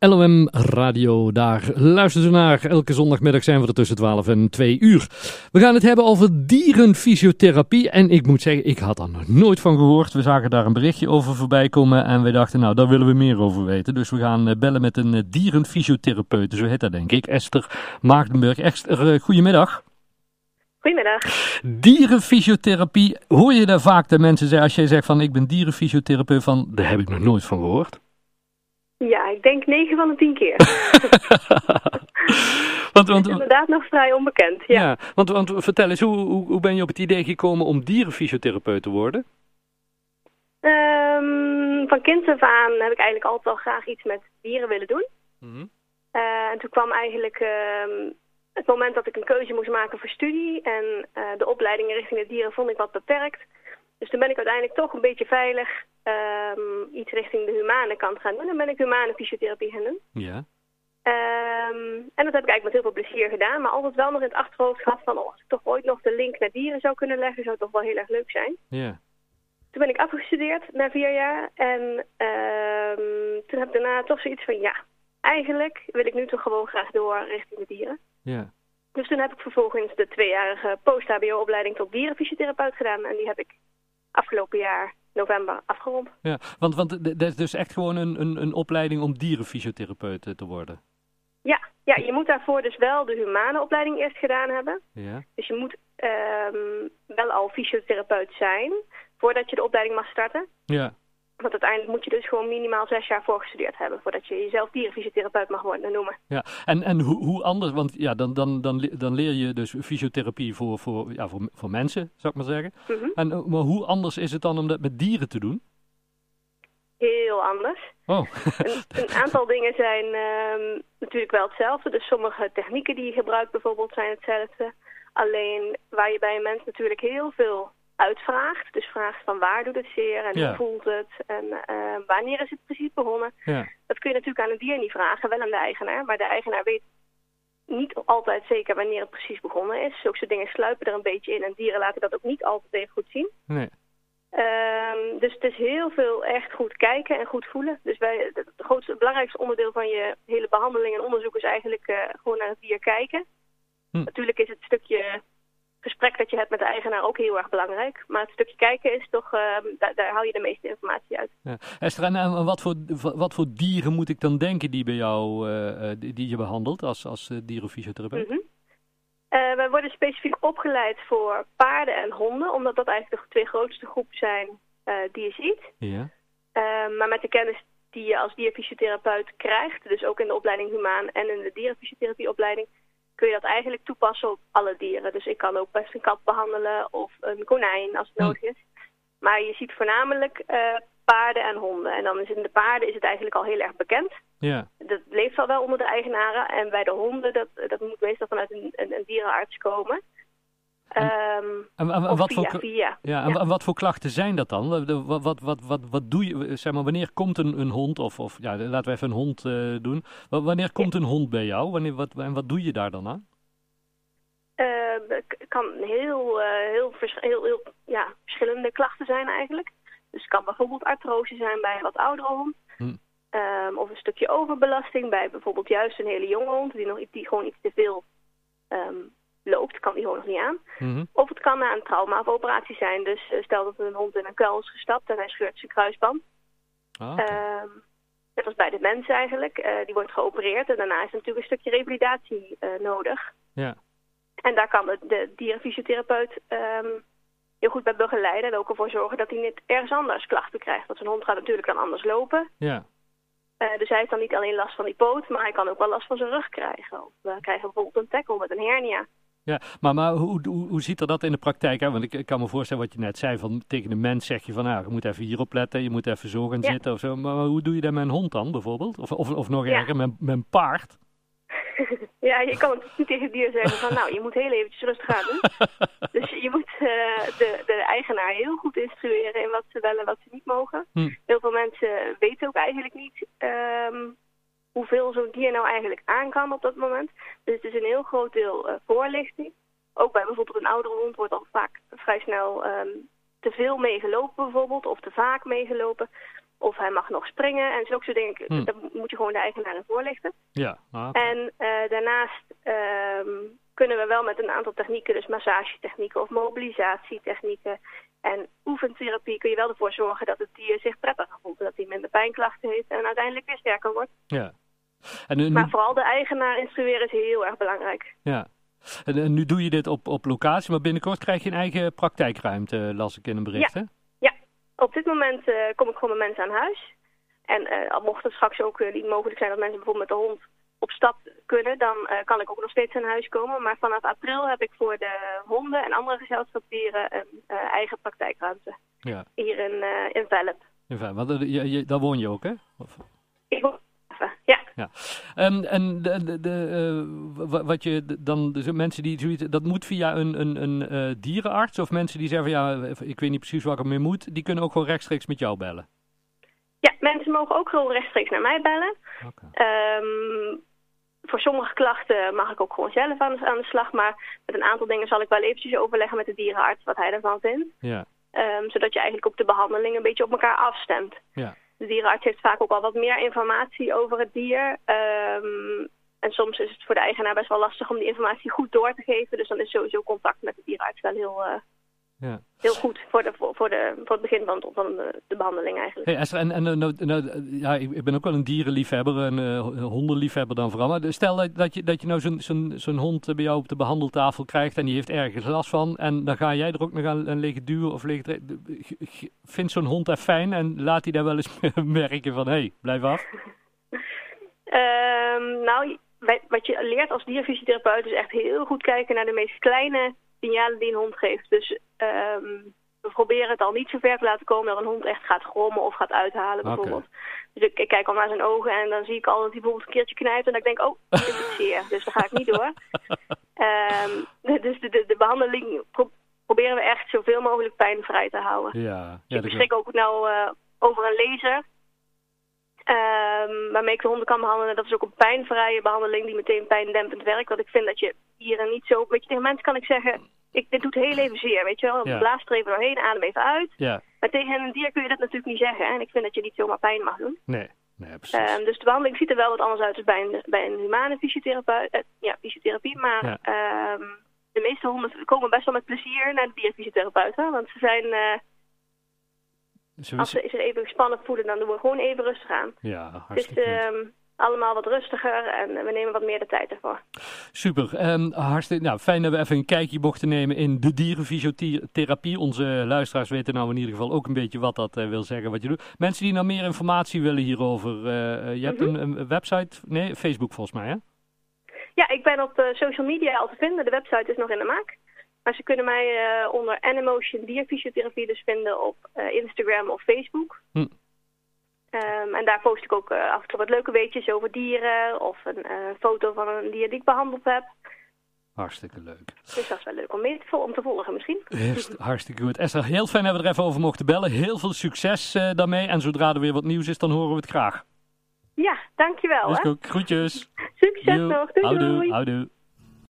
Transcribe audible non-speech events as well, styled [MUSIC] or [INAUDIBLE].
LOM Radio, daar luisteren ze naar. Elke zondagmiddag zijn we er tussen 12 en 2 uur. We gaan het hebben over dierenfysiotherapie. En ik moet zeggen, ik had daar nog nooit van gehoord. We zagen daar een berichtje over voorbij komen en we dachten, nou, daar willen we meer over weten. Dus we gaan eh, bellen met een eh, dierenfysiotherapeut, zo heet dat denk ik. Esther Maagdenburg. Esther, uh, goedemiddag. Goedemiddag. Dierenfysiotherapie, hoor je daar vaak de mensen zeggen, als jij zegt van ik ben dierenfysiotherapeut, van daar heb ik nog nooit van gehoord? Ja, ik denk 9 van de 10 keer. [LAUGHS] want, want, inderdaad nog vrij onbekend, ja. ja want, want vertel eens, hoe, hoe, hoe, ben je op het idee gekomen om dierenfysiotherapeut te worden? Um, van kind af aan heb ik eigenlijk altijd al graag iets met dieren willen doen. Mm -hmm. uh, en toen kwam eigenlijk uh, het moment dat ik een keuze moest maken voor studie. En uh, de opleidingen richting de dieren vond ik wat beperkt. Dus toen ben ik uiteindelijk toch een beetje veilig um, iets richting de humane kant gaan doen. En ben ik humane fysiotherapie gaan doen. Ja. Um, en dat heb ik eigenlijk met heel veel plezier gedaan. Maar altijd wel nog in het achterhoofd gehad van... Oh, als ik toch ooit nog de link naar dieren zou kunnen leggen... zou het toch wel heel erg leuk zijn. Ja. Toen ben ik afgestudeerd na vier jaar. En um, toen heb ik daarna toch zoiets van... Ja, eigenlijk wil ik nu toch gewoon graag door richting de dieren. Ja. Dus toen heb ik vervolgens de tweejarige post-HBO-opleiding tot dierenfysiotherapeut gedaan. En die heb ik afgelopen jaar november afgerond. Ja, want, want dat is dus echt gewoon een, een, een opleiding om dierenfysiotherapeut te worden? Ja, ja, je moet daarvoor dus wel de humane opleiding eerst gedaan hebben. Ja. Dus je moet um, wel al fysiotherapeut zijn voordat je de opleiding mag starten. Ja. Want uiteindelijk moet je dus gewoon minimaal zes jaar voorgestudeerd hebben... voordat je jezelf dierenfysiotherapeut mag worden noemen. Ja, en, en hoe, hoe anders... Want ja, dan, dan, dan, dan leer je dus fysiotherapie voor, voor, ja, voor, voor mensen, zou ik maar zeggen. Mm -hmm. en, maar hoe anders is het dan om dat met dieren te doen? Heel anders. Oh. een, een, [LAUGHS] aantal dingen zijn um, natuurlijk wel hetzelfde. Dus sommige technieken die je gebruikt bijvoorbeeld zijn hetzelfde. Alleen waar je bij een mens natuurlijk heel veel uitvraagt. Dus vraagt van waar doet het zeer en ja. hoe voelt het en uh, wanneer is het precies begonnen. Ja. Dat kun je natuurlijk aan een dier niet vragen, wel aan de eigenaar. Maar de eigenaar weet niet altijd zeker wanneer het precies begonnen is. Zulke dingen sluipen er een beetje in en dieren laten dat ook niet altijd even goed zien. Nee. Um, dus het is heel veel echt goed kijken en goed voelen. Dus wij, het grootste, het belangrijkste onderdeel van je hele behandeling en onderzoek is eigenlijk uh, gewoon naar het dier kijken. Hm. Natuurlijk is het stukje gesprek dat je hebt met de eigenaar ook heel erg belangrijk. Maar het stukje kijken is toch, uh, daar, daar haal je de meeste informatie uit. Ja. Esther, en wat voor, wat voor dieren moet ik dan denken die bij jou, uh, die, die, je behandelt als, als dierenfysiotherapeut? Mm -hmm. wij worden specifiek opgeleid voor paarden en honden, omdat dat eigenlijk de twee grootste groepen zijn die je ziet. Ja. maar met de kennis die je als dierfysiotherapeut krijgt, dus ook in de opleiding humaan en in de dierenfysiotherapieopleiding, kun je dat eigenlijk toepassen op alle dieren. Dus ik kan ook best een kat behandelen of een konijn als het Hm. nodig is. Maar je ziet voornamelijk uh, paarden en honden. En dan is in de paarden is het eigenlijk al heel erg bekend. Ja. Dat leeft al wel onder de eigenaren. En bij de honden, dat, dat moet meestal vanuit een, een, een dierenarts komen. En, um, en, en wat via, voor, via. Ja, en, ja. wat voor klachten zijn dat dan? Wat, wat, wat, wat, wat doe je, zeg maar, wanneer komt een, een hond, of, of ja, laten we even een hond uh, doen. Wanneer komt een hond bij jou? Wanneer, wat, en wat doe je daar dan aan? Uh, kan heel, uh, heel, heel, heel ja, verschillende klachten zijn eigenlijk. Dus het kan bijvoorbeeld artrose zijn bij een wat oudere hond. Hm. Um, of een stukje overbelasting bij bijvoorbeeld juist een hele jonge hond die, nog, die gewoon iets te veel um, loopt, kan die gewoon nog niet aan. Mm -hmm. Of het kan na een trauma of operatie zijn. Dus uh, stel dat een hond in een kuil is gestapt en hij scheurt zijn kruisband. Ah, okay. um, net als bij de mens eigenlijk. Uh, die wordt geopereerd en daarna is natuurlijk een stukje revalidatie uh, nodig. Ja. En daar kan de, de dierenfysiotherapeut um, heel goed bij begeleiden. En ook ervoor zorgen dat hij niet ergens anders klachten krijgt. Want zijn hond gaat natuurlijk dan anders lopen. Ja. Uh, dus hij heeft dan niet alleen last van die poot, maar hij kan ook wel last van zijn rug krijgen. Of we krijgen bijvoorbeeld een tackle met een hernia. Ja, maar, maar hoe, hoe, hoe ziet er dat in de praktijk uit? Want ik, ik, kan me voorstellen wat je net zei, van tegen de mens zeg je van, nou, je moet even hierop letten, je moet even zo gaan ja. zitten of zo. Maar, maar, hoe doe je dat met een hond dan bijvoorbeeld? Of, of, of nog Ja. erger, met, met een paard? [LAUGHS] ja, je kan het [LAUGHS] niet tegen het dier zeggen van, nou, je moet heel eventjes rustig aan doen. [LAUGHS] dus je moet uh, de, de eigenaar heel goed instrueren in wat ze wel en wat ze niet mogen. Hm. Heel veel mensen weten ook eigenlijk niet um, hoeveel zo'n dier nou eigenlijk aan kan op dat moment. Dus het is een heel groot deel uh, voorlichting. Ook bij bijvoorbeeld een oudere hond wordt al vaak vrij snel um, te veel meegelopen bijvoorbeeld, of te vaak meegelopen. Of hij mag nog springen en zulke soort dingen. Hmm. Dat moet je gewoon de eigenaar in voorlichten. Ja. Ah, En daarnaast ehm, kunnen we wel met een aantal technieken, dus massagetechnieken of mobilisatietechnieken en oefentherapie, kun je wel ervoor zorgen dat het dier zich prettiger voelt. Dat hij minder pijnklachten heeft en uiteindelijk weer sterker wordt. Ja. En nu, maar vooral de eigenaar instrueren is heel erg belangrijk. Ja. En, nu doe je dit op, op locatie, maar binnenkort krijg je een eigen praktijkruimte, las ik in een bericht, ja. Ja, op dit moment uh, kom ik gewoon met mensen aan huis. En uh, al mocht het straks ook uh, niet mogelijk zijn dat mensen bijvoorbeeld met de hond op stap kunnen, dan uh, kan ik ook nog steeds aan huis komen. Maar vanaf april heb ik voor de honden en andere gezelschapsdieren een uh, eigen praktijkruimte. Ja. Hier in, uh, in Velp. In Velp, daar woon je ook, hè? Of? Ik woon ja. ja. Um, en de, de, de, wat je dan, dus mensen die zoiets, dat moet via een, een, een dierenarts of mensen die zeggen van ja, ik weet niet precies waar ik mee moet, die kunnen ook gewoon rechtstreeks met jou bellen? Ja, mensen mogen ook gewoon rechtstreeks naar mij bellen. Okay. Um, voor sommige klachten mag ik ook gewoon zelf aan de, aan de, slag. Maar met een aantal dingen zal ik wel eventjes overleggen met de dierenarts wat hij ervan vindt. Ja. Um, zodat je eigenlijk ook de behandeling een beetje op elkaar afstemt. Ja. De dierenarts heeft vaak ook al wat meer informatie over het dier. Um, en soms is het voor de eigenaar best wel lastig om die informatie goed door te geven. Dus dan is sowieso contact met de dierenarts wel heel, uh, ja. Heel goed voor, de, voor, de, voor het begin van, van de, de behandeling eigenlijk. Hey Esther, en, en nou, nou, ja, ik ben ook wel een dierenliefhebber, een uh, hondenliefhebber dan vooral. Maar stel dat, je, dat je nou zo'n zo'n zo'n hond bij jou op de behandeltafel krijgt en die heeft ergens last van. En dan ga jij er ook nog aan, aan liggen duwen of liggen... Vindt zo'n hond dat fijn en laat hij daar wel eens [LAUGHS] merken van, hé, hey, blijf af? um, nou, wat je leert als dierfysiotherapeut is echt heel goed kijken naar de meest kleine signalen die een hond geeft. Dus um, we proberen het al niet zo ver te laten komen dat een hond echt gaat grommen of gaat uithalen bijvoorbeeld. Dus ik, ik, kijk al naar zijn ogen en dan zie ik al dat hij bijvoorbeeld een keertje knijpt en dan denk ik, oh, dit is zeer. Dus daar ga ik niet door. um, [LAUGHS] dus de, de, de behandeling pro proberen we echt zoveel mogelijk pijnvrij te houden. Ja, ja, ik beschik ook nou uh, over een laser Um, waarmee ik de honden kan behandelen. Dat is ook een pijnvrije behandeling die meteen pijndempend werkt. Want ik vind dat je hier en niet zo... Weet je, tegen mensen kan ik zeggen... Ik, dit doet heel even zeer, weet je wel. Ja. Blaas er even doorheen, adem even uit. Ja. Maar tegen een dier kun je dat natuurlijk niet zeggen. Hè? En ik vind dat je niet zomaar pijn mag doen. Nee, nee precies. Um, dus de behandeling ziet er wel wat anders uit als bij een, bij een humane fysiotherapeut. Uh, ja, fysiotherapie. Maar ja. um, de meeste honden komen best wel met plezier naar de dierfysiotherapeut. Hè? Want ze zijn... Uh, als ze zich even gespannen voelen, dan doen we gewoon even rustig aan. Ja, hartstikke Het is um, allemaal wat rustiger en we nemen wat meer de tijd ervoor. Super. Um, hartstikke, nou, fijn dat we even een kijkje mochten nemen in de dierenfysiotherapie. Onze luisteraars weten nou in ieder geval ook een beetje wat dat uh, wil zeggen wat je doet. Mensen die nou meer informatie willen hierover, uh, je hebt mm -hmm. een, een, website, nee, Facebook volgens mij hè? Ja, ik ben op uh, social media al te vinden. De website is nog in de maak. Maar ze kunnen mij uh, onder Animotion Dierfysiotherapie dus vinden op uh, Instagram of Facebook. Hm. Um, en daar post ik ook uh, af en toe wat leuke weetjes over dieren of een foto van een dier die ik behandeld heb. Hartstikke leuk. Dus dat is wel leuk om, mee te, om te volgen misschien. Hartstikke goed. Esther, heel fijn dat we er even over mochten bellen. Heel veel succes daarmee. En zodra er weer wat nieuws is, dan horen we het graag. Ja, dankjewel. Dus hè? ook groetjes. Succes nog. Doei. Houdoe.